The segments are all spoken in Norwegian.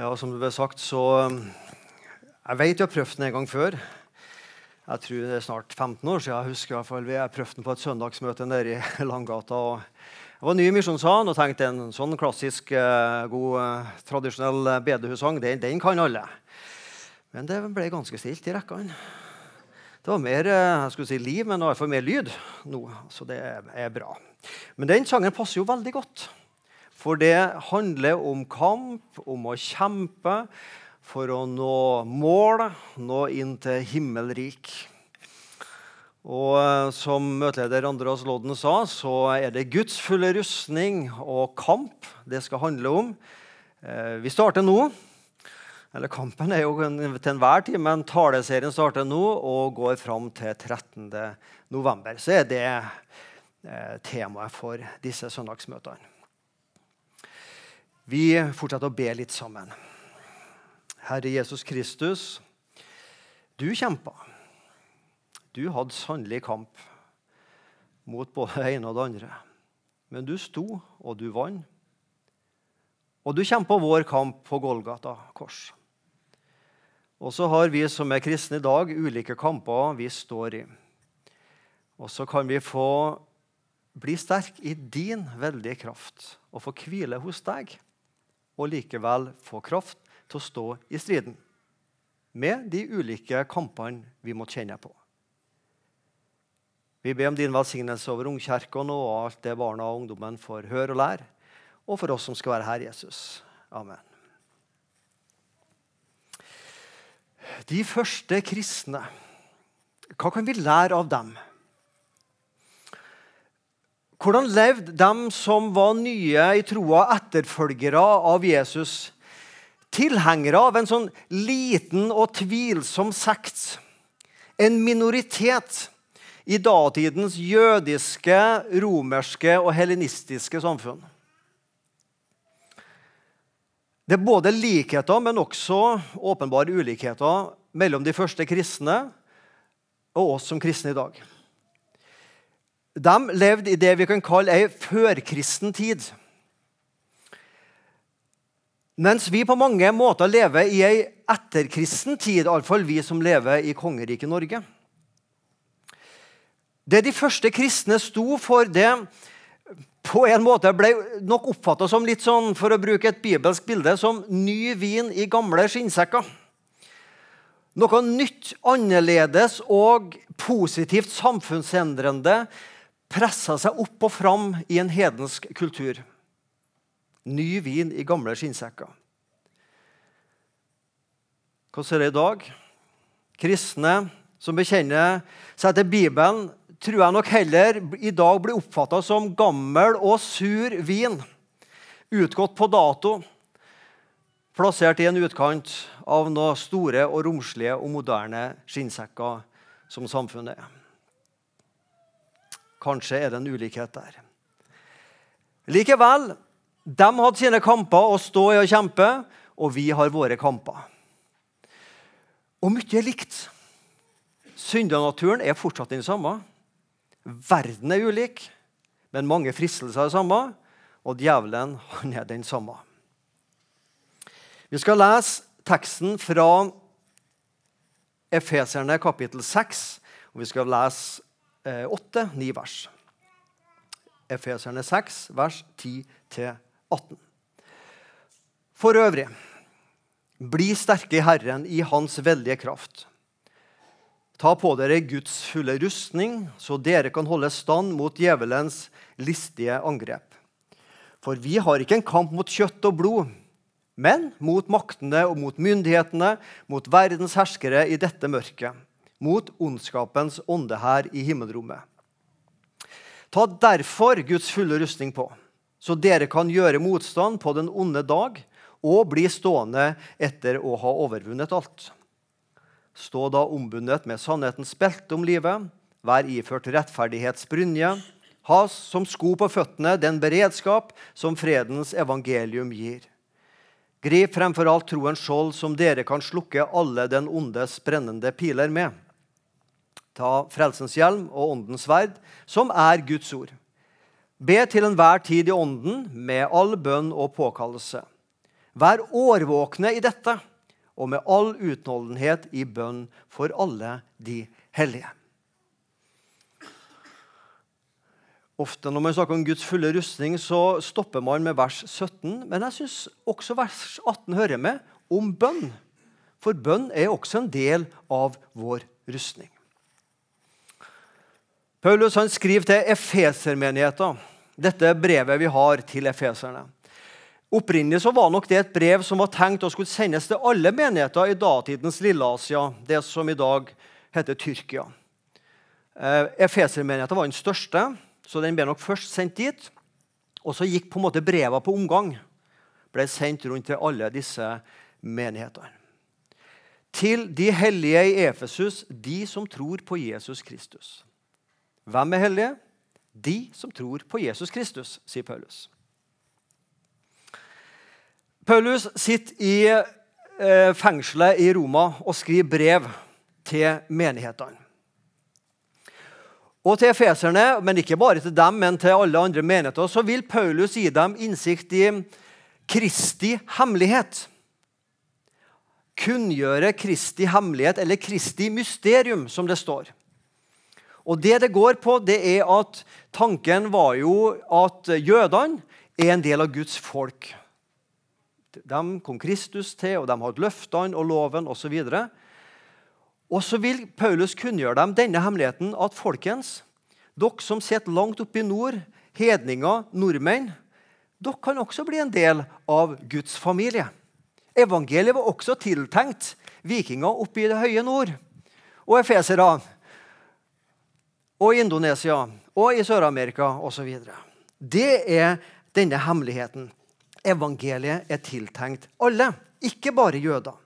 Ja, som det ble sagt, så um, Jeg vet jeg har prøvd den en gang før. Jeg tror det er snart 15 år siden. Jeg husker i hvert fall vi har prøvd den på et søndagsmøte nede i Langgata. og Jeg var ny i Misjonssalen og tenkte en sånn klassisk, eh, god, eh, tradisjonell bedehussang, den, den kan alle. Men det ble ganske stilt i rekkene. Det var mer eh, jeg skulle si liv, men i hvert fall mer lyd nå. Så det er bra. Men den sangen passer jo veldig godt. For det handler om kamp, om å kjempe for å nå mål, nå inn til himmelrik. Og eh, Som møteleder Andreas Lodden sa, så er det Guds fulle rustning og kamp det skal handle om. Eh, vi starter nå. Eller Kampen er jo til enhver tid, men taleserien starter nå og går fram til 13. november. Så er det eh, temaet for disse søndagsmøtene. Vi fortsetter å be litt sammen. Herre Jesus Kristus, du kjempa. Du hadde sannelig kamp mot både det ene og det andre. Men du sto, og du vant. Og du kjempa vår kamp på Golgata kors. Og så har vi som er kristne i dag, ulike kamper vi står i. Og så kan vi få bli sterk i din veldige kraft og få hvile hos deg og likevel få kraft til å stå i striden med de ulike kampene vi må kjenne på. Vi ber om din velsignelse over Ungkirken og alt det barna og ungdommen får høre og lære, og for oss som skal være her, Jesus. Amen. De første kristne, hva kan vi lære av dem? Hvordan levde de som var nye i troa, etterfølgere av Jesus? Tilhengere av en sånn liten og tvilsom sekt. En minoritet i datidens jødiske, romerske og helenistiske samfunn. Det er både likheter, men også åpenbare ulikheter mellom de første kristne og oss som kristne i dag. De levde i det vi kan kalle ei førkristen tid. Mens vi på mange måter lever i ei etterkristen tid, iallfall vi som lever i kongeriket Norge. Det de første kristne sto for, det på en måte ble nok oppfatta som litt sånn, for å bruke et bibelsk bilde, som ny vin i gamle skinnsekker. Noe nytt, annerledes og positivt samfunnsendrende pressa seg opp og fram i en hedensk kultur. Ny vin i gamle skinnsekker. Hvordan er det i dag? Kristne som bekjenner seg til Bibelen, tror jeg nok heller i dag blir oppfatta som gammel og sur vin. Utgått på dato. Plassert i en utkant av noen store og romslige og moderne skinnsekker som samfunnet er. Kanskje er det en ulikhet der. Likevel, de hadde sine kamper å stå i og kjempe, og vi har våre kamper. Og mye er likt. Syndanaturen er fortsatt den samme. Verden er ulik, men mange fristelser er samme. Og djevelen han er den samme. Vi skal lese teksten fra Efeserne kapittel 6. og Vi skal lese 8-9 eh, vers. Efeserne 6, vers 10-18. For øvrig, bli sterke i Herren i Hans veldige kraft. Ta på dere Guds fulle rustning, så dere kan holde stand mot djevelens listige angrep. For vi har ikke en kamp mot kjøtt og blod, men mot maktene og mot myndighetene, mot verdens herskere i dette mørket mot ondskapens ånde her i himmelrommet. Ta derfor Guds fulle rustning på, så dere kan gjøre motstand på den onde dag og bli stående etter å ha overvunnet alt. Stå da ombundet med sannhetens belte om livet, vær iført rettferdighetsbrynje, ha som sko på føttene den beredskap som fredens evangelium gir. Grip fremfor alt troens skjold, som dere kan slukke alle den ondes brennende piler med. Ta frelsens hjelm og åndens sverd, som er Guds ord. Be til enhver tid i ånden med all bønn og påkallelse. Vær årvåkne i dette, og med all utholdenhet i bønn for alle de hellige. Ofte når man snakker om Guds fulle rustning, så stopper man med vers 17. Men jeg syns også vers 18 hører med om bønn. For bønn er også en del av vår rustning. Paulus han skriver til efesermenigheten, dette brevet vi har til efeserne. Opprinnelig så var nok det et brev som var tenkt å skulle sendes til alle menigheter i datidens Lille-Asia, det som i dag heter Tyrkia. Eh, Efesermenigheten var den største, så den ble nok først sendt dit. Og så gikk på en måte brevene på omgang. Ble sendt rundt til alle disse menighetene. Til de hellige i Efesus, de som tror på Jesus Kristus. Hvem er hellige? De som tror på Jesus Kristus, sier Paulus. Paulus sitter i eh, fengselet i Roma og skriver brev til menighetene. Og til efeserne, men ikke bare til dem, men til alle andre menigheter, så vil Paulus gi dem innsikt i Kristi hemmelighet. Kunngjøre Kristi hemmelighet, eller Kristi mysterium, som det står. Og Det det går på, det er at tanken var jo at jødene er en del av Guds folk. De kom Kristus til, og de hadde løftene og loven osv. Og, og så vil Paulus kunngjøre dem denne hemmeligheten at folkens, dere som sitter langt oppe i nord, hedninger, nordmenn, dere kan også bli en del av Guds familie. Evangeliet var også tiltenkt vikinger oppe i det høye nord og efesere og i Indonesia og i Sør-Amerika osv. Det er denne hemmeligheten. Evangeliet er tiltenkt alle, ikke bare jøder.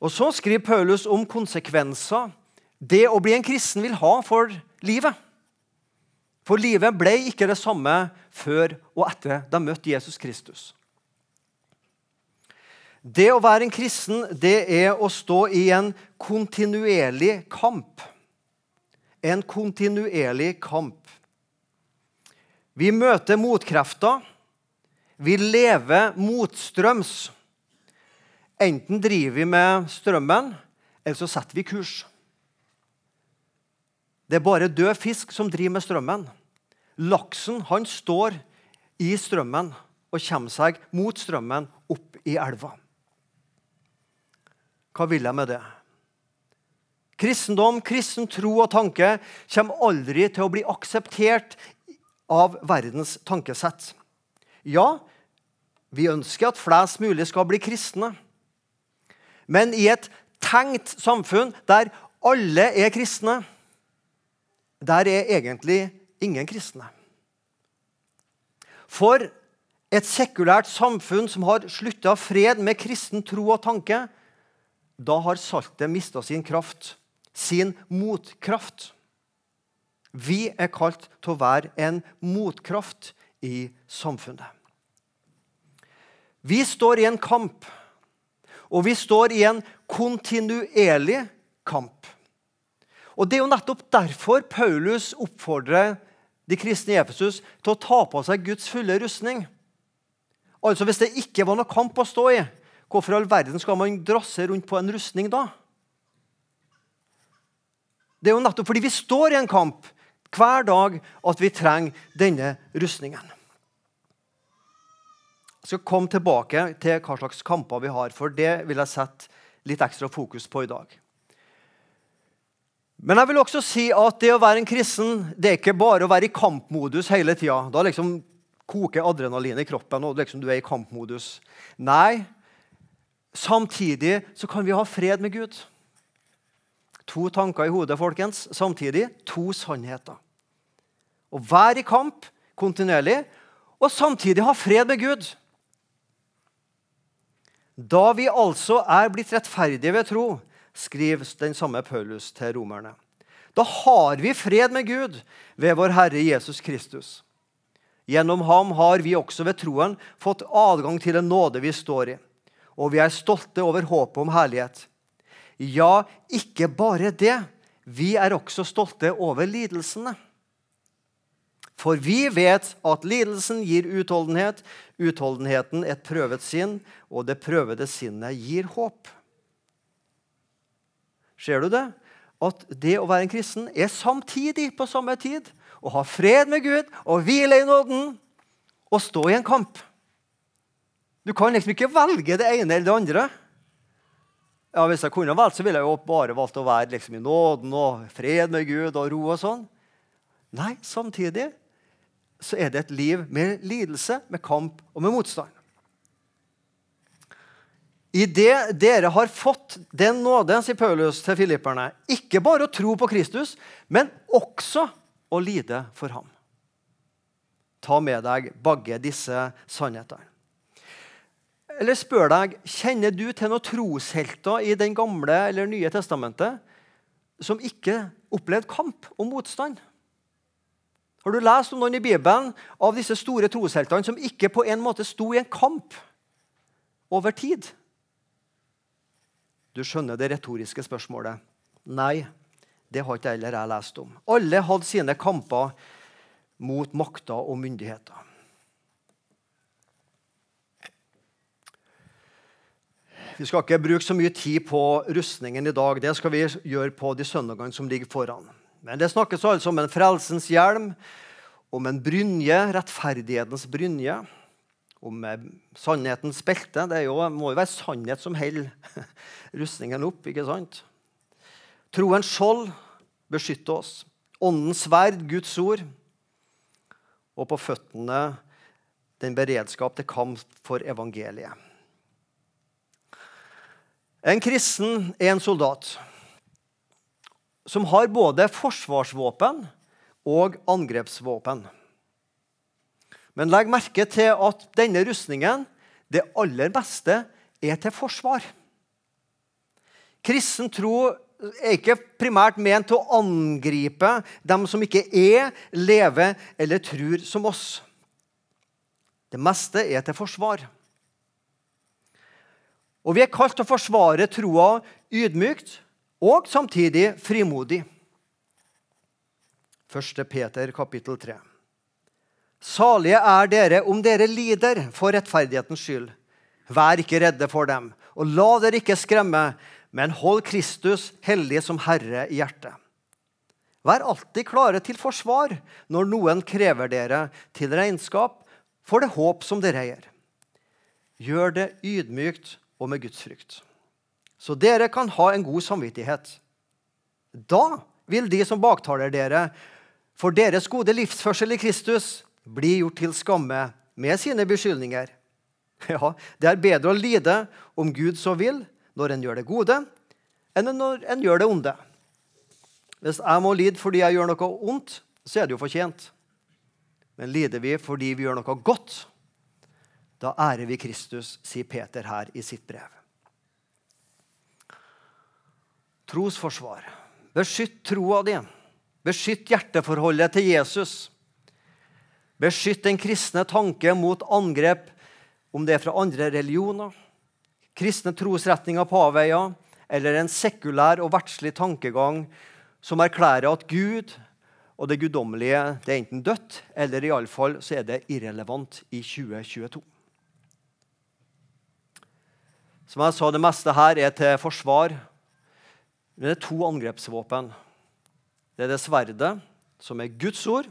Og Så skriver Paulus om konsekvenser det å bli en kristen vil ha for livet. For livet ble ikke det samme før og etter de møtte Jesus Kristus. Det å være en kristen det er å stå i en kontinuerlig kamp en kontinuerlig kamp. Vi møter motkrefter. Vi lever motstrøms. Enten driver vi med strømmen, eller så setter vi kurs. Det er bare død fisk som driver med strømmen. Laksen han står i strømmen og kommer seg mot strømmen opp i elva. Hva vil jeg med det? Kristendom, kristen tro og tanke kommer aldri til å bli akseptert av verdens tankesett. Ja, vi ønsker at flest mulig skal bli kristne. Men i et tenkt samfunn der alle er kristne, der er egentlig ingen kristne. For et sekulært samfunn som har slutta fred med kristen tro og tanke, da har saltet mista sin kraft sin motkraft. Vi er kalt til å være en motkraft i samfunnet. Vi står i en kamp, og vi står i en kontinuerlig kamp. Og Det er jo nettopp derfor Paulus oppfordrer de kristne i Efesus til å ta på seg Guds fulle rustning. Altså Hvis det ikke var noe kamp å stå i, hvorfor i all verden skal man drasse rundt på en rustning da? Det er jo nettopp fordi vi står i en kamp hver dag at vi trenger denne rustningen. Jeg skal komme tilbake til hva slags kamper vi har, for det vil jeg sette litt ekstra fokus på i dag. Men jeg vil også si at det å være en kristen det er ikke bare å være i kampmodus hele tida. Da liksom koker adrenalin i kroppen, og liksom du er i kampmodus. Nei, samtidig så kan vi ha fred med Gud. To tanker i hodet folkens, samtidig. To sannheter. Å være i kamp kontinuerlig og samtidig ha fred med Gud. Da vi altså er blitt rettferdige ved tro, skriver den samme Paulus til romerne. Da har vi fred med Gud ved vår Herre Jesus Kristus. Gjennom ham har vi også ved troen fått adgang til en nåde vi står i, og vi er stolte over håpet om herlighet. Ja, ikke bare det. Vi er også stolte over lidelsene. For vi vet at lidelsen gir utholdenhet, utholdenheten et prøvet sinn, og det prøvede sinnet gir håp. Ser du det? At det å være en kristen er samtidig på samme tid å ha fred med Gud og hvile i nåden og stå i en kamp. Du kan liksom ikke velge det ene eller det andre. Ja, Hvis jeg kunne valgt, så ville jeg jo bare valgt å være liksom i nåden og fred med Gud og ro og sånn. Nei, samtidig så er det et liv med lidelse, med kamp og med motstand. I det dere har fått den nåde, sier Paulus til filipperne, ikke bare å tro på Kristus, men også å lide for ham. Ta med deg begge disse sannhetene. Eller spør deg, kjenner du til noen troshelter i Den gamle eller Nye testamentet som ikke opplevde kamp og motstand? Har du lest om noen i Bibelen av disse store trosheltene som ikke på en måte sto i en kamp over tid? Du skjønner det retoriske spørsmålet. Nei, det har ikke heller jeg lest om. Alle hadde sine kamper mot makter og myndigheter. Vi skal ikke bruke så mye tid på rustningen i dag. Det skal vi gjøre på de søndagene som ligger foran. Men det snakkes altså om en frelsens hjelm, om en brynje, rettferdighetens brynje, om eh, sannhetens belte. Det jo, må jo være sannhet som holder rustningen opp. ikke sant? Troens skjold beskytter oss. Åndens sverd, Guds ord. Og på føttene den beredskap til kamp for evangeliet. En kristen er en soldat som har både forsvarsvåpen og angrepsvåpen. Men legg merke til at denne rustningen, det aller beste, er til forsvar. Kristen tro er ikke primært ment til å angripe dem som ikke er, lever eller tror som oss. Det meste er til forsvar. Og Vi er kalt til å forsvare troa ydmykt og samtidig frimodig. 1. Peter kapittel 3. Salige er dere om dere lider for rettferdighetens skyld. Vær ikke redde for dem, og la dere ikke skremme, men hold Kristus hellig som Herre i hjertet. Vær alltid klare til forsvar når noen krever dere til regnskap for det håp som dere eier. Gjør det ydmykt og med Guds frykt, så dere kan ha en god samvittighet. Da vil de som baktaler dere for deres gode livsførsel i Kristus, bli gjort til skamme med sine beskyldninger. Ja, det er bedre å lide om Gud så vil, når en gjør det gode, enn når en gjør det onde. Hvis jeg må lide fordi jeg gjør noe ondt, så er det jo fortjent. Men lider vi fordi vi gjør noe godt, da ærer vi Kristus, sier Peter her i sitt brev. Trosforsvar. Beskytt troa di. Beskytt hjerteforholdet til Jesus. Beskytt den kristne tanke mot angrep, om det er fra andre religioner, kristne trosretninger på avveier eller en sekulær og verdslig tankegang som erklærer at Gud og det guddommelige det er enten dødt, eller iallfall så er det irrelevant i 2022. Som jeg sa, Det meste her er til forsvar. Men det er to angrepsvåpen. Det er det sverdet, som er Guds ord.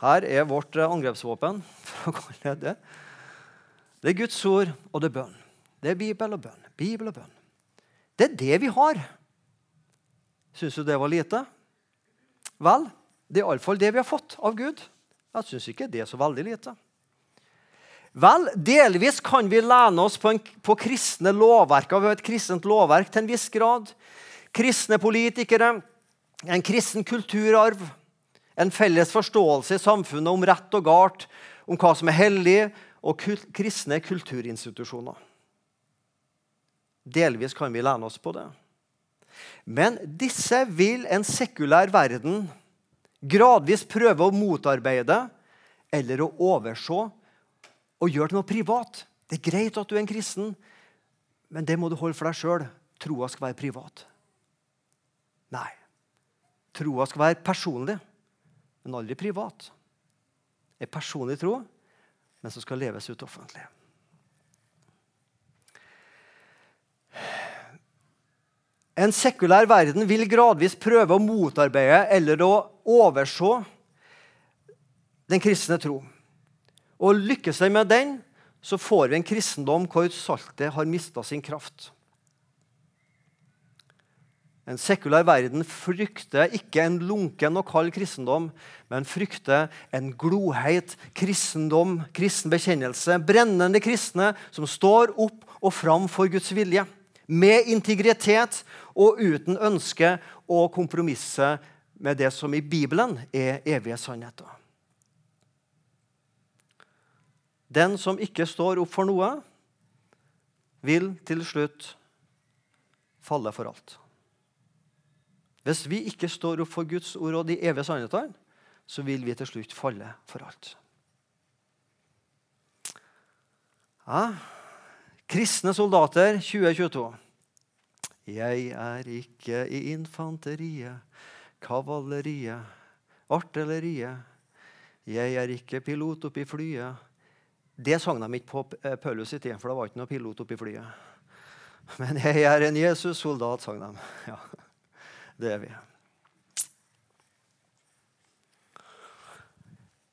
Her er vårt angrepsvåpen. for å kalle det. Det er Guds ord, og det er bønn. Det er Bibel og bønn. Bibel og bønn. Det er det vi har. Syns du det var lite? Vel, det er iallfall det vi har fått av Gud. Jeg syns ikke det er så veldig lite. Vel, delvis kan vi lene oss på, en, på kristne lovverk. Vi har et kristent lovverk til en viss grad. Kristne politikere, en kristen kulturarv, en felles forståelse i samfunnet om rett og galt, om hva som er hellig, og kristne kulturinstitusjoner. Delvis kan vi lene oss på det. Men disse vil en sekulær verden gradvis prøve å motarbeide eller å overse og gjør til noe privat. Det er greit at du er en kristen, men det må du holde for deg sjøl. Troa skal være privat. Nei. Troa skal være personlig. men aldri privat. En personlig tro, men som skal leves ut offentlig. En sekulær verden vil gradvis prøve å motarbeide eller å overse den kristne tro. Og lykkes de med den, så får vi en kristendom hvor saltet har mista sin kraft. En sekulær verden frykter ikke en lunken og kald kristendom, men frykter en gloheit kristendom, kristen bekjennelse, brennende kristne som står opp og fram for Guds vilje med integritet og uten ønske å kompromisse med det som i Bibelen er evige sannheter. Den som ikke står opp for noe, vil til slutt falle for alt. Hvis vi ikke står opp for Guds ord og de evige sannhetene, så vil vi til slutt falle for alt. Ja, Kristne soldater 2022. Jeg er ikke i infanteriet, kavaleriet, artilleriet. Jeg er ikke pilot oppi flyet. Det sang de ikke på eh, Paulus i tid, for det var ikke noe pilot oppi flyet. Men jeg er en Jesus-soldat, sang de. Ja, det er vi.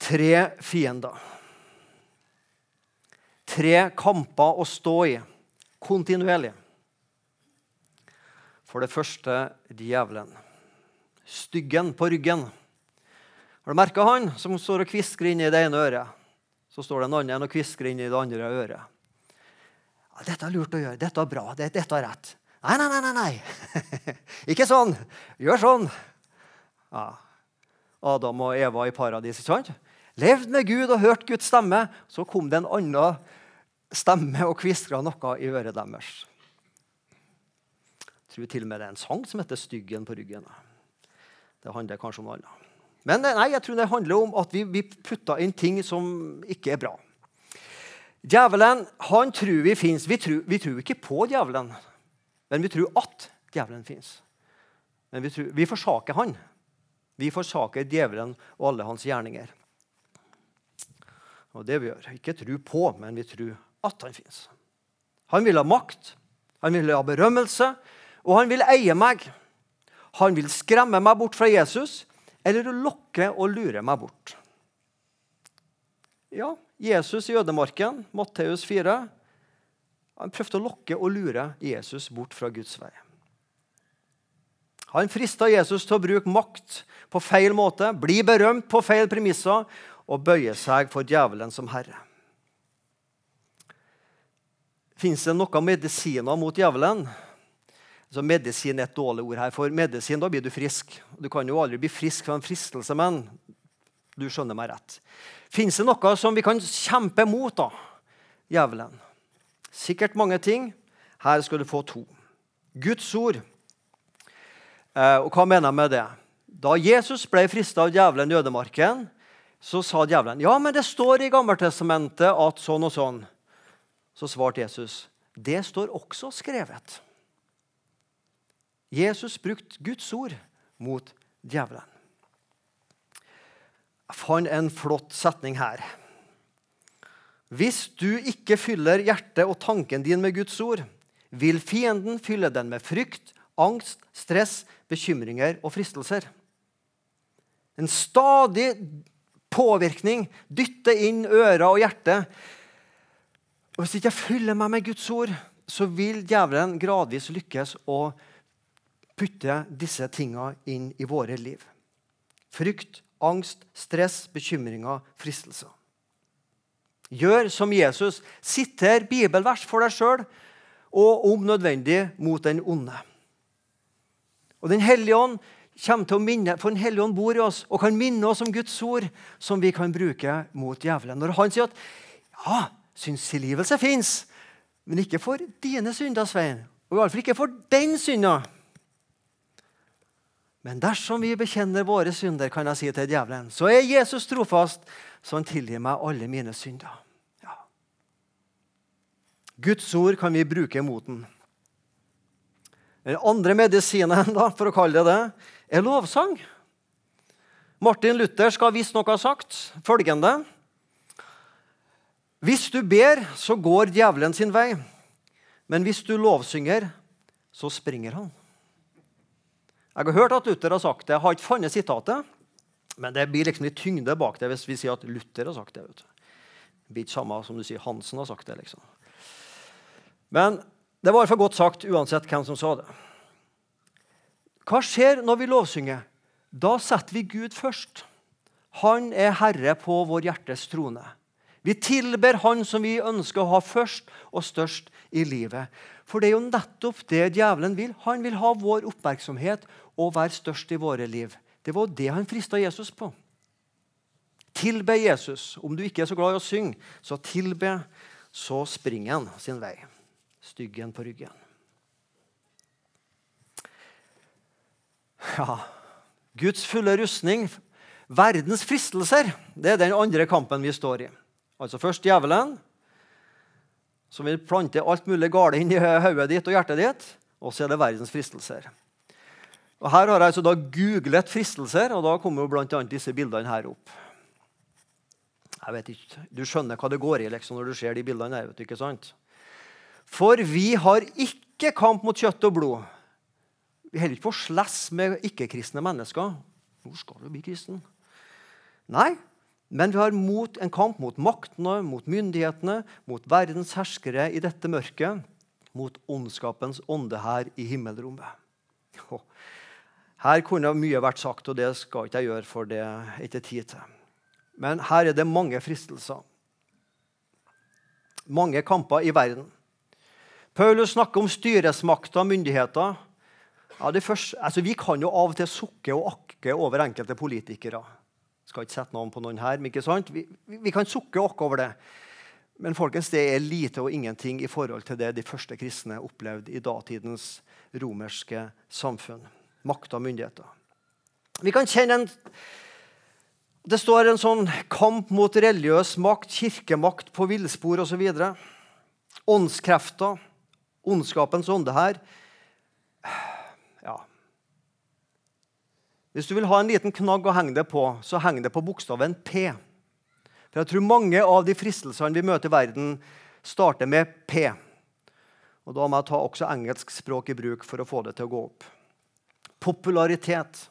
Tre fiender. Tre kamper å stå i kontinuerlig. For det første djevelen. Styggen på ryggen. Har du merka han som står og kvisker i det ene øret? Så står det en annen og kvisker inn i det andre øret. Ja, 'Dette er lurt å gjøre. Dette er bra. Dette er rett.' Nei, nei, nei. nei, nei. Ikke sånn. Gjør sånn. Ja. Adam og Eva i paradis. ikke sant? Levd med Gud og hørt Guds stemme. Så kom det en annen stemme og kviskra noe i øret deres Jeg tror til og med det er en sang som heter 'Styggen på ryggen'. Det handler kanskje om noe annet. Men nei, jeg tror det handler om at vi, vi putter inn ting som ikke er bra. Djevelen han tror vi fins. Vi, vi, tror ikke på djevelen, men vi tror at djevelen fins. Men vi, tror, vi forsaker han. Vi forsaker djevelen og alle hans gjerninger. Og det vi gjør. Ikke tro på, men vi tror at han fins. Han vil ha makt, han vil ha berømmelse, og han vil eie meg. Han vil skremme meg bort fra Jesus eller lokke og lure meg bort. Ja, Jesus i ødemarken, Matteus 4, han prøvde å lokke og lure Jesus bort fra Guds vei. Han frista Jesus til å bruke makt på feil måte, bli berømt på feil premisser og bøye seg for djevelen som herre. Fins det noen medisiner mot djevelen? Så Medisin er et dårlig ord her. For medisin, da blir du frisk. Du kan jo aldri bli frisk fra en fristelse, men du skjønner meg rett. Fins det noe som vi kan kjempe mot, da? Djevelen. Sikkert mange ting. Her skal du få to. Guds ord. Eh, og hva mener jeg med det? Da Jesus ble frista av djevelen i ødemarken, så sa djevelen ja, men det står i Gammeltestamentet at sånn og sånn. Så svarte Jesus det står også skrevet. Jesus brukte Guds ord mot djevelen. Jeg fant en flott setning her. Hvis du ikke fyller hjertet og tanken din med Guds ord, vil fienden fylle den med frykt, angst, stress, bekymringer og fristelser. En stadig påvirkning dytter inn ører og hjerte. Og Hvis ikke jeg fyller meg med Guds ord, så vil djevelen gradvis lykkes å putte disse tingene inn i våre liv. Frykt, angst, stress, bekymringer, fristelser. Gjør som Jesus. Siter bibelvers for deg sjøl, og om nødvendig mot den onde. Og Den hellige ånd kommer til å minne, for Den hellige ånd bor i oss og kan minne oss om Guds ord, som vi kan bruke mot djevelen. Når han sier at ja, synstilgivelse fins, men ikke for dine synder, Svein. Og iallfall ikke for den synda. Men dersom vi bekjenner våre synder, kan jeg si til djevelen, så er Jesus trofast, så han tilgir meg alle mine synder. Ja. Guds ord kan vi bruke mot den. Den andre medisinen, da, for å kalle det det, er lovsang. Martin Luther skal visstnok ha sagt følgende Hvis du ber, så går djevelen sin vei. Men hvis du lovsynger, så springer han. Jeg har hørt at Luther har sagt det. Jeg har ikke funnet sitatet. Men det blir liksom litt tyngde bak det hvis vi sier at Luther har sagt det. vet du. Det blir ikke samme som du sier Hansen har sagt det. liksom. Men det var for godt sagt uansett hvem som sa det. Hva skjer når vi lovsynger? Da setter vi Gud først. Han er herre på vår hjertes trone. Vi tilber Han som vi ønsker å ha først og størst i livet. For det er jo nettopp det djevelen vil. Han vil ha vår oppmerksomhet og være størst i våre liv. Det var det han frista Jesus på. Tilbe Jesus. Om du ikke er så glad i å synge, så tilbe, så springer han sin vei. Styggen på ryggen. Ja, Guds fulle rustning, verdens fristelser, det er den andre kampen vi står i. Altså Først djevelen, som vil plante alt mulig gale inn i hodet ditt og hjertet ditt. Og så er det verdens fristelser. Og Her har jeg altså da googlet fristelser, og da kommer jo annet disse bildene her opp. Jeg vet ikke, Du skjønner hva det går i liksom, når du ser de bildene her. ikke sant? For vi har ikke kamp mot kjøtt og blod. Vi holder ikke på å slåss med ikke-kristne mennesker. Hvor skal du bli kristen? Nei, men vi har mot, en kamp mot maktene, mot myndighetene, mot verdens herskere i dette mørket, mot ondskapens ånde her i himmelrommet. Her kunne mye vært sagt, og det skal ikke jeg gjøre, for det er ikke tid til. Men her er det mange fristelser. Mange kamper i verden. Paulus snakker om styresmakter og myndigheter. Ja, første, altså vi kan jo av og til sukke og akke over enkelte politikere skal ikke sette navn på noen her, men ikke sant? Vi, vi kan sukke og akke over det. Men folkens, det er lite og ingenting i forhold til det de første kristne opplevde i datidens romerske samfunn. Makt og myndigheter. Vi kan kjenne en Det står en sånn kamp mot religiøs makt, kirkemakt på villspor osv. Åndskrefter, ondskapens ånde her. Ja Hvis du vil ha en liten knagg å henge det på, så heng det på bokstaven P. For jeg tror mange av de fristelsene vi møter i verden, starter med P. Og Da må jeg ta også engelsk språk i bruk for å få det til å gå opp. Popularitet,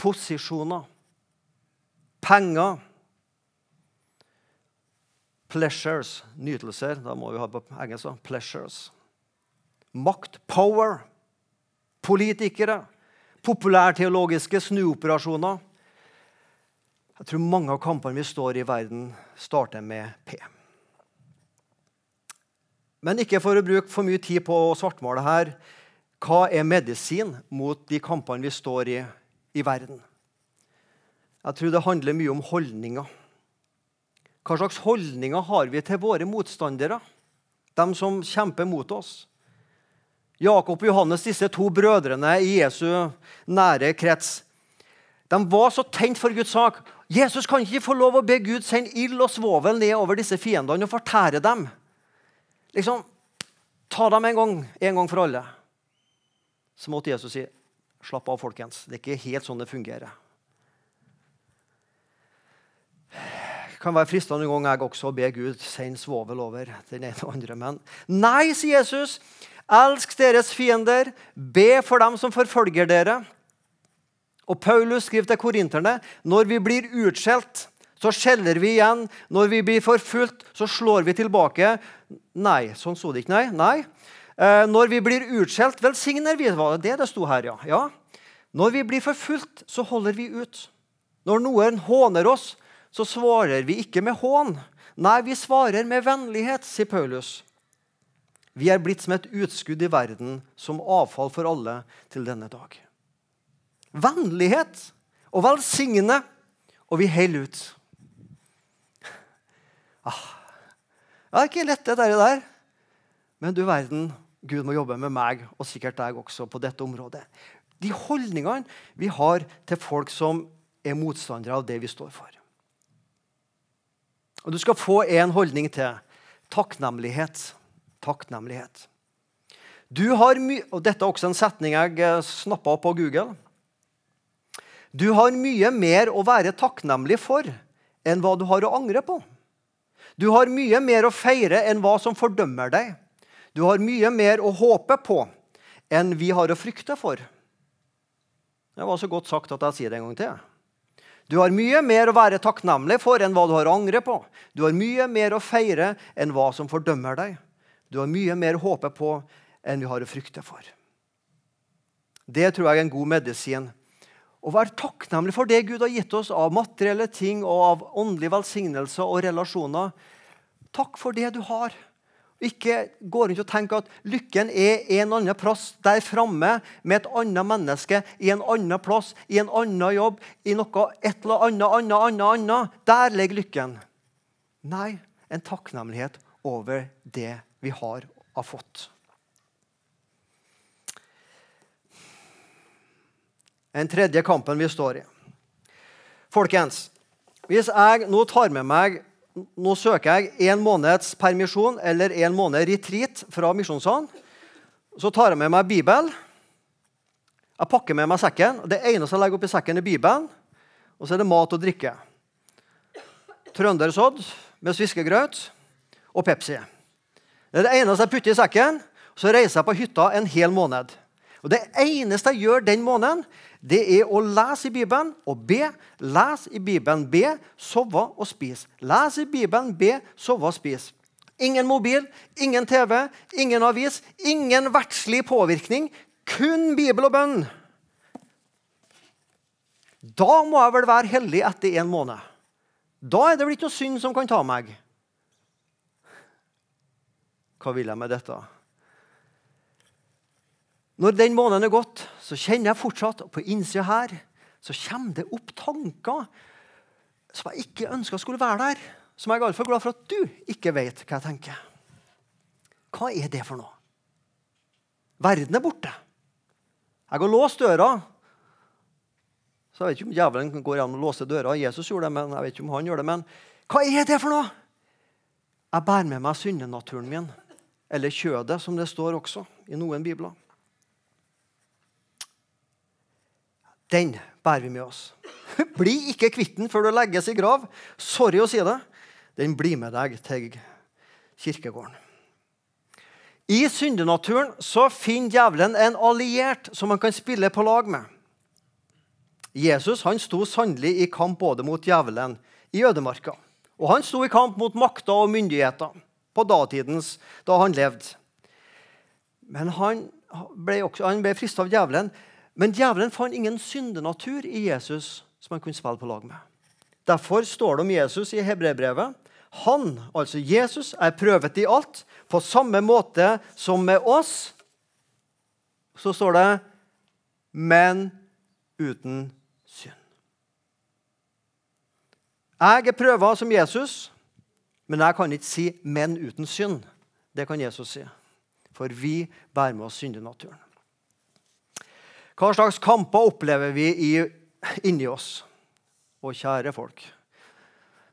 posisjoner, penger, pleasures, nytelser. Da må vi ha på engelsk. Pleasures. Makt, power, politikere populærteologiske snuoperasjoner. Jeg tror mange av kampene vi står i verden, starter med P. Men ikke for å bruke for mye tid på å svartmale her. Hva er medisin mot de kampene vi står i i verden? Jeg tror det handler mye om holdninger. Hva slags holdninger har vi til våre motstandere? De som kjemper mot oss? Jakob og Johannes, disse to brødrene i Jesu nære krets, de var så tent for Guds sak. Jesus kan ikke få lov å be Gud sende ild og svovel ned over disse fiendene og fortære dem. Liksom, Ta dem en gang, en gang for alle. Så måtte Jesus si, 'Slapp av, folkens. Det er ikke helt sånn det fungerer.' Det kan være fristende en gang jeg også å be Gud sende svovel over den ene og andre. Men nei, sier Jesus. Elsk deres fiender, be for dem som forfølger dere. Og Paulus skriver til korinterne når vi blir utskjelt, så skjeller vi igjen. Når vi blir forfulgt, så slår vi tilbake. Nei, sånn sto det ikke. Nei. nei. Eh, når vi blir utskjelt, velsigner vi. Var det det sto her, ja? ja. Når vi blir forfulgt, så holder vi ut. Når noen håner oss, så svarer vi ikke med hån. Nei, vi svarer med vennlighet, sier Paulus. Vi er blitt som et utskudd i verden, som avfall for alle til denne dag. Vennlighet og velsigne, og vi holder ut. Ah. Det er ikke lett, det der. Men du verden, Gud må jobbe med meg, og sikkert deg også, på dette området. De holdningene vi har til folk som er motstandere av det vi står for. Og Du skal få en holdning til. Takknemlighet takknemlighet. Du har og Dette er også en setning jeg eh, snappa opp på Google. Du har mye mer å være takknemlig for enn hva du har å angre på. Du har mye mer å feire enn hva som fordømmer deg. Du har mye mer å håpe på enn vi har å frykte for. Det var så godt sagt at jeg sier det en gang til. Du har mye mer å være takknemlig for enn hva du har å angre på. Du har mye mer å feire enn hva som fordømmer deg. Du har mye mer å håpe på enn vi har å frykte for. Det tror jeg er en god medisin. Å være takknemlig for det Gud har gitt oss av materielle ting og av åndelig velsignelse og relasjoner. Takk for det du har. Ikke gå rundt og tenke at lykken er en annen plass der framme med et annet menneske i en annen plass, i en annen jobb, i noe et eller annet, annet, annet, annet. Der ligger lykken. Nei, en takknemlighet over det vi har og fått. Den tredje kampen vi står i. Folkens, hvis jeg nå tar med meg nå søker jeg en måneds permisjon eller en måned retreat fra Misjonssalen. Så tar jeg med meg Bibelen. Jeg pakker med meg sekken. Det eneste jeg legger oppi sekken, er Bibelen. Og så er det mat og drikke. Trøndersodd med sviskegrøt og Pepsi. Det er det eneste jeg putter i sekken. Så reiser jeg på hytta en hel måned. Og Det eneste jeg gjør den måneden, det er å lese i Bibelen og be. Les i Bibelen, be, sove og spis. Les i Bibelen, be, sove og spis. Ingen mobil, ingen TV, ingen avis, ingen verdslig påvirkning. Kun Bibel og bønn. Da må jeg vel være hellig etter en måned. Da er det vel ikke noe synd som kan ta meg. Hva vil jeg med dette? Når den måneden er gått, så kjenner jeg fortsatt på innsida her så kommer det opp tanker som jeg ikke ønska skulle være der. Som jeg er altfor glad for at du ikke vet hva jeg tenker. Hva er det for noe? Verden er borte. Jeg har låst døra. Så Jeg vet ikke om djevelen går an å låse døra. Jesus gjorde det, men jeg vet ikke om han gjør det. Men hva er det for noe? Jeg bærer med meg syndenaturen min. Eller kjødet, som det står også i noen bibler. Den bærer vi med oss. Bli ikke kvitt den før du legges i grav. Sorry å si det. Den blir med deg til kirkegården. I syndenaturen så finner djevelen en alliert som han kan spille på lag med. Jesus han sto sannelig i kamp både mot djevelen i ødemarka. Og han sto i kamp mot makter og myndigheter på datidens, da han levde. Men han ble, også, ble frista av djevelen men djevelen fant ingen syndenatur i Jesus som han kunne spille på lag med. Derfor står det om Jesus i Hebrebrevet. Han, altså Jesus, er prøvet i alt på samme måte som med oss. Så står det 'men uten synd'. Jeg er prøva som Jesus, men jeg kan ikke si 'men uten synd'. Det kan Jesus si. For vi bærer med oss syndenaturen. Hva slags kamper opplever vi i, inni oss? Og kjære folk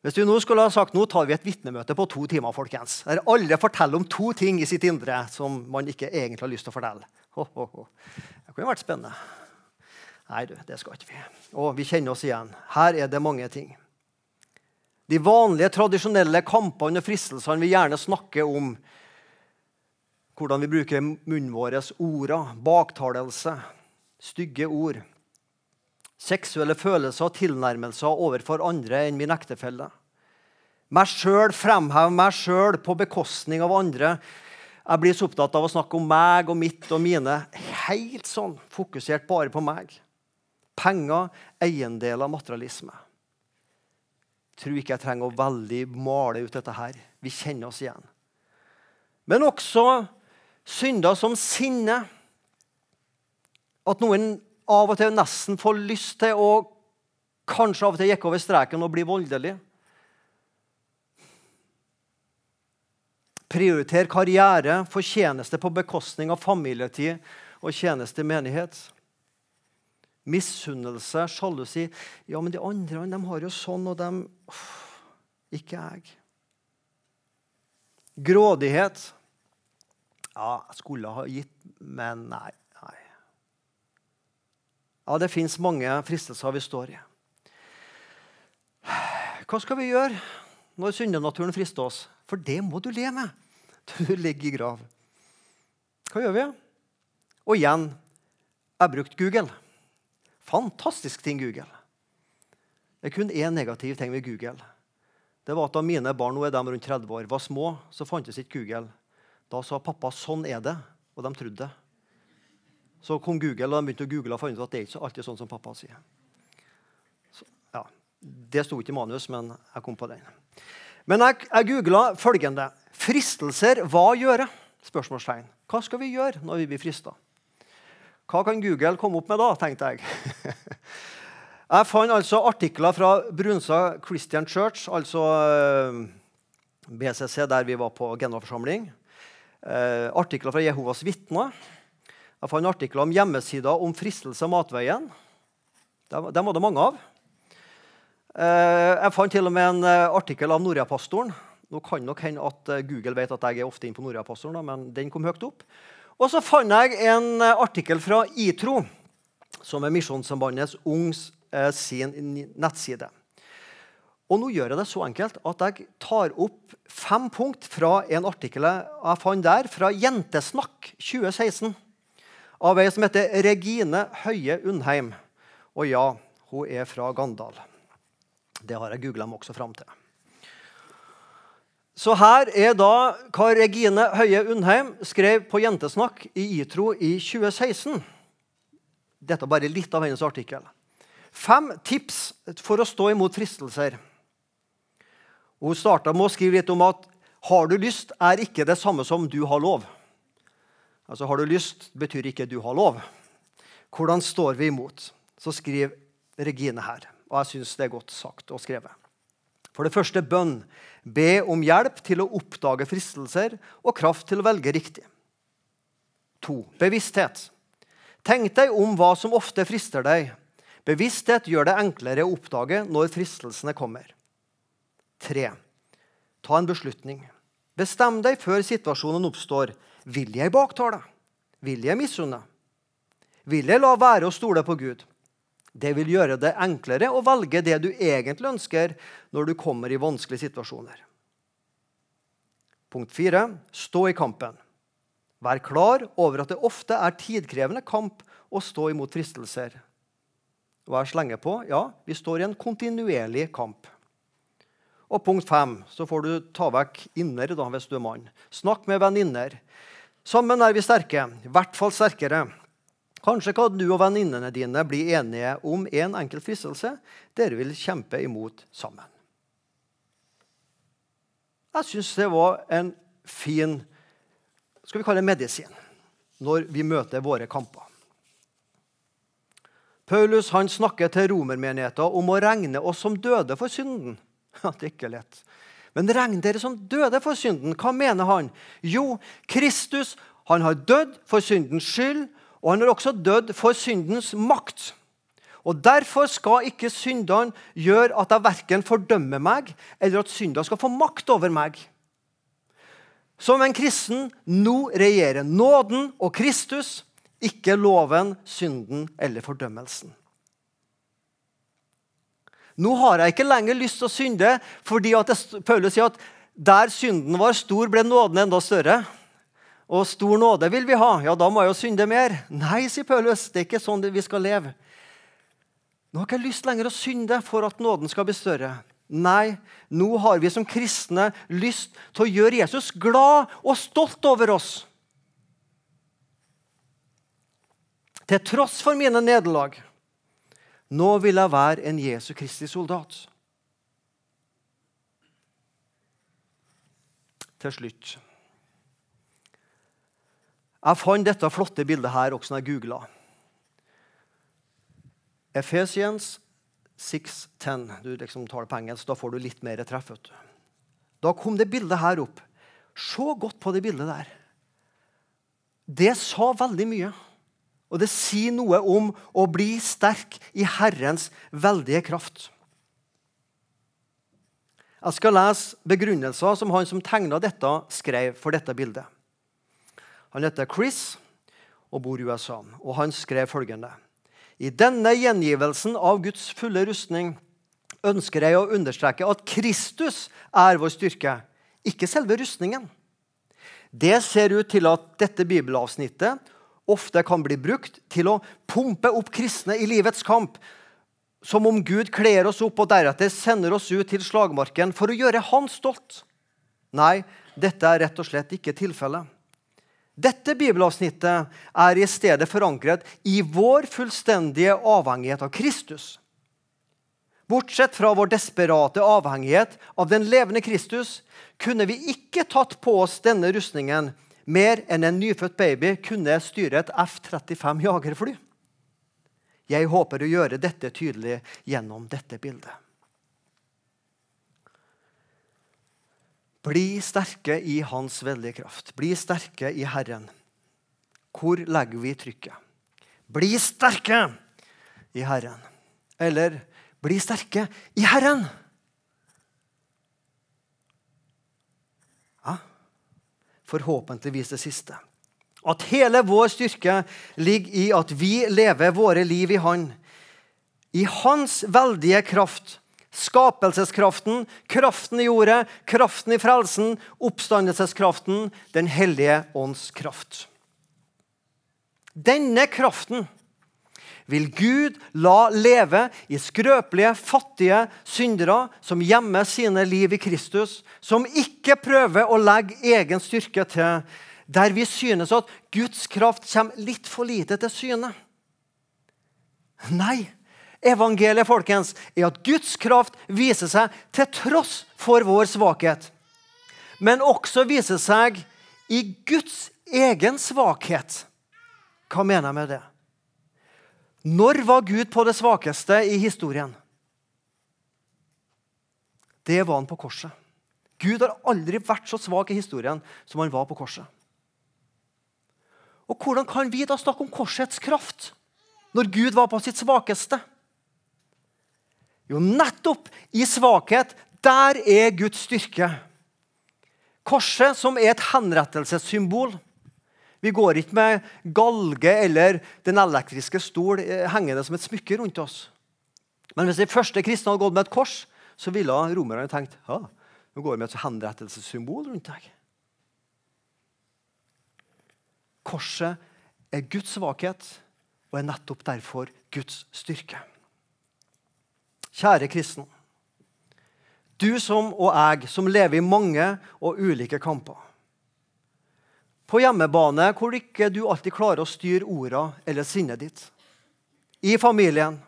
Hvis du nå skulle ha sagt nå tar vi et vitnemøte på to timer, folkens, der alle forteller om to ting i sitt indre som man ikke egentlig har lyst til å fortelle ho, ho, ho. Det kunne vært spennende. Nei, du, det skal ikke vi. Og vi kjenner oss igjen. Her er det mange ting. De vanlige, tradisjonelle kampene og fristelsene vi gjerne snakker om. Hvordan vi bruker munnen vår, orda, baktalelse, stygge ord, seksuelle følelser og tilnærmelser overfor andre enn min ektefelle. Meg sjøl, fremheve meg sjøl på bekostning av andre. Jeg blir så opptatt av å snakke om meg og mitt og mine. Helt sånn fokusert bare på meg. Penger, eiendeler, materialisme. Jeg tror ikke jeg trenger å veldig male ut dette her. Vi kjenner oss igjen. Men også synder som sinne at noen av og til nesten får lyst til å kanskje av og til gikk over streken og bli voldelig. Prioriter karriere, fortjeneste på bekostning av familietid og tjeneste i menighet. Misunnelse, sjalusi. Ja, men de andre de har jo sånn, og dem Ikke jeg. Grådighet. Ja, jeg skulle ha gitt, men nei. Ja, det fins mange fristelser vi står i. Hva skal vi gjøre når syndenaturen frister oss? For det må du leve med til du ligger i grav. Hva gjør vi? Og igjen jeg har brukt Google. Fantastisk ting, Google. Det er kun én negativ ting ved Google. Det var at Da mine barn nå er de rundt 30 år, var små, så fantes ikke Google. Da sa pappa 'sånn er det', og de trodde det. Så kom Google, og de begynte å google og fant ut at det er ikke alltid sånn som pappa sier. Så, ja, Det sto ikke i manus, men jeg kom på den. Men jeg, jeg googla følgende Fristelser, hva gjøre? Spørsmålstegn. Hva skal vi gjøre når vi blir frista? Hva kan Google komme opp med da, tenkte jeg. jeg fant altså artikler fra Brunsa Christian Church, altså eh, BCC, der vi var på generalforsamling. Eh, artikler fra Jehovas vitner. Jeg fant artikler om hjemmesider om fristelse av matveien. Dem, var det mange av. Eh, jeg fant til og med en eh, artikkel av Norea-pastoren. Nå kan nok hende at eh, Google vet at jeg er ofte inne på Norea-pastoren, men den kom høyt opp. Og så fant jeg en artikkel fra ITRO, som er Misjonssambandets Ungs sin nettside. Og nå gjør jeg det så enkelt at jeg tar opp fem punkt fra en artikkel jeg fant der, fra Jentesnakk 2016 av ei som heter Regine Høie Undheim. Og ja, hun er fra Gandal. Det har jeg googla meg også fram til. Så her er da hva Regine Høie Undheim skrev på Jentesnakk i ITRO i 2016. Dette er bare litt av hennes artikkel. Fem tips for å stå imot fristelser. Hun starta med å skrive litt om at har du lyst, er ikke det samme som du har lov. Altså Har du lyst, betyr ikke du har lov. Hvordan står vi imot? Så skriver Regine her. Og jeg syns det er godt sagt og skrevet. For det første bønn. Be om hjelp til å oppdage fristelser og kraft til å velge riktig. To. Bevissthet. Tenk deg om hva som ofte frister deg. Bevissthet gjør det enklere å oppdage når fristelsene kommer. Tre. Ta en beslutning. Bestem deg før situasjonen oppstår. Vil jeg baktale? Vil jeg misunne? Vil jeg la være å stole på Gud? Det vil gjøre det enklere å velge det du egentlig ønsker når du kommer i vanskelige situasjoner. Punkt 4. Stå i kampen. Vær klar over at det ofte er tidkrevende kamp å stå imot fristelser. Og jeg slenger på ja, vi står i en kontinuerlig kamp. Og punkt 5. Så får du ta vekk inner da, hvis du er mann. Snakk med venninner. Sammen er vi sterke, i hvert fall sterkere. Kanskje kan du og venninnene dine bli enige om en enkel fristelse dere vil kjempe imot sammen. Jeg syns det var en fin skal vi kalle det medisin når vi møter våre kamper. Paulus han snakker til romermenigheten om å regne oss som døde for synden. Det er ikke lett. Men regn dere som døde for synden. Hva mener han? Jo, Kristus han har dødd for syndens skyld, og han har også dødd for syndens makt. Og Derfor skal ikke syndene gjøre at jeg verken fordømmer meg, eller at syndene skal få makt over meg. Som en kristen nå regjerer nåden og Kristus, ikke loven, synden eller fordømmelsen. Nå har jeg ikke lenger lyst til å synde, fordi at Paulus sier at der synden var stor, ble nåden enda større. Og stor nåde vil vi ha. Ja, da må jeg jo synde mer. Nei, sier Paulus. Det er ikke sånn vi skal leve. Nå har jeg ikke lyst lenger å synde for at nåden skal bli større. Nei, nå har vi som kristne lyst til å gjøre Jesus glad og stolt over oss. Til tross for mine nederlag nå vil jeg være en Jesu Kristi soldat. Til slutt Jeg fant dette flotte bildet her også når jeg googla. Ephesians 6.10. Du liksom tar det på engelsk, da får du litt mer treff. Da kom det bildet her opp. Se godt på det bildet der. Det sa veldig mye. Og det sier noe om å bli sterk i Herrens veldige kraft. Jeg skal lese begrunnelser som han som tegna dette, skrev for dette bildet. Han heter Chris og bor i USA, og han skrev følgende.: I denne gjengivelsen av Guds fulle rustning ønsker jeg å understreke at Kristus er vår styrke, ikke selve rustningen. Det ser ut til at dette bibelavsnittet ofte kan bli brukt til å pumpe opp kristne i livets kamp, som om Gud kler oss opp og deretter sender oss ut til slagmarken for å gjøre Han stolt. Nei, dette er rett og slett ikke tilfellet. Dette bibelavsnittet er i stedet forankret i vår fullstendige avhengighet av Kristus. Bortsett fra vår desperate avhengighet av den levende Kristus kunne vi ikke tatt på oss denne rustningen mer enn en nyfødt baby kunne styre et F-35 jagerfly. Jeg håper å gjøre dette tydelig gjennom dette bildet. Bli sterke i Hans veldige kraft. Bli sterke i Herren. Hvor legger vi trykket? Bli sterke i Herren. Eller bli sterke i Herren. Forhåpentligvis det siste. At hele vår styrke ligger i at vi lever våre liv i Han. I Hans veldige kraft. Skapelseskraften, kraften i jordet, kraften i frelsen, oppstandelseskraften, Den hellige ånds kraft. Denne kraften vil Gud la leve i skrøpelige, fattige syndere som gjemmer sine liv i Kristus, som ikke prøver å legge egen styrke til der vi synes at Guds kraft kommer litt for lite til syne. Nei, evangeliet folkens, er at Guds kraft viser seg til tross for vår svakhet. Men også viser seg i Guds egen svakhet. Hva mener jeg med det? Når var Gud på det svakeste i historien? Det var han på korset. Gud har aldri vært så svak i historien som han var på korset. Og Hvordan kan vi da snakke om korsets kraft når Gud var på sitt svakeste? Jo, nettopp i svakhet, der er Guds styrke. Korset, som er et henrettelsessymbol. Vi går ikke med galge eller den elektriske stol eh, hengende som et smykke rundt oss. Men hvis de første kristne hadde gått med et kors, så ville romerne tenkt ja, nå går vi med et henrettelsessymbol rundt deg. Korset er Guds svakhet og er nettopp derfor Guds styrke. Kjære kristen. Du som og jeg som lever i mange og ulike kamper. På hjemmebane hvor ikke du alltid klarer å styre orda eller sinnet ditt. I familien,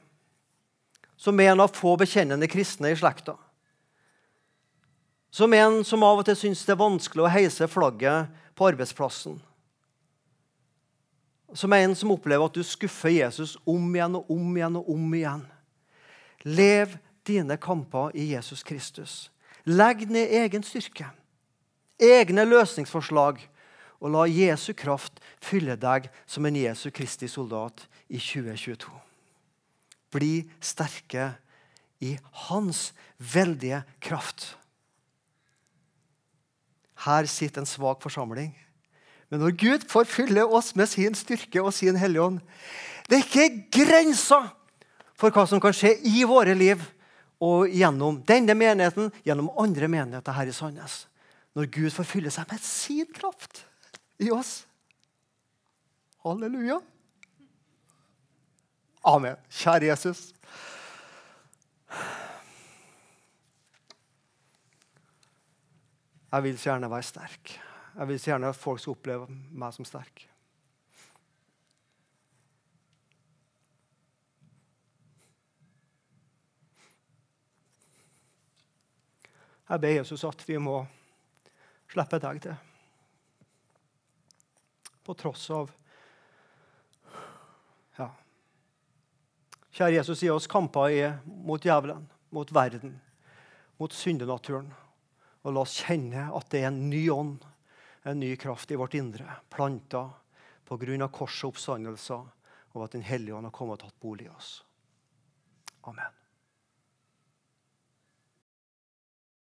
som er en av få bekjennende kristne i slekta. Som en som av og til syns det er vanskelig å heise flagget på arbeidsplassen som en som opplever at du skuffer Jesus om igjen og om igjen og om igjen. Lev dine kamper i Jesus Kristus. Legg ned egen styrke, egne løsningsforslag, og la Jesu kraft fylle deg som en Jesu Kristi soldat i 2022. Bli sterke i hans veldige kraft. Her sitter en svak forsamling men når Gud får fylle oss med sin styrke og sin Hellige Ånd Det er ikke grenser for hva som kan skje i våre liv og gjennom denne menigheten, gjennom andre menigheter her i Sandnes. Når Gud får fylle seg med sin kraft i oss. Halleluja. Amen. Kjære Jesus. Jeg vil så gjerne være sterk. Jeg vil så gjerne at folk skal oppleve meg som sterk. Jeg ber Jesus at vi må slippe deg til. På tross av ja. Kjære Jesus, gi oss kamper mot djevelen, mot verden, mot syndenaturen. Og la oss kjenne at det er en ny ånd en ny kraft i vårt indre, planta pga. korset og oppstandelser, og at Den hellige ånd har kommet og tatt bolig i oss. Amen.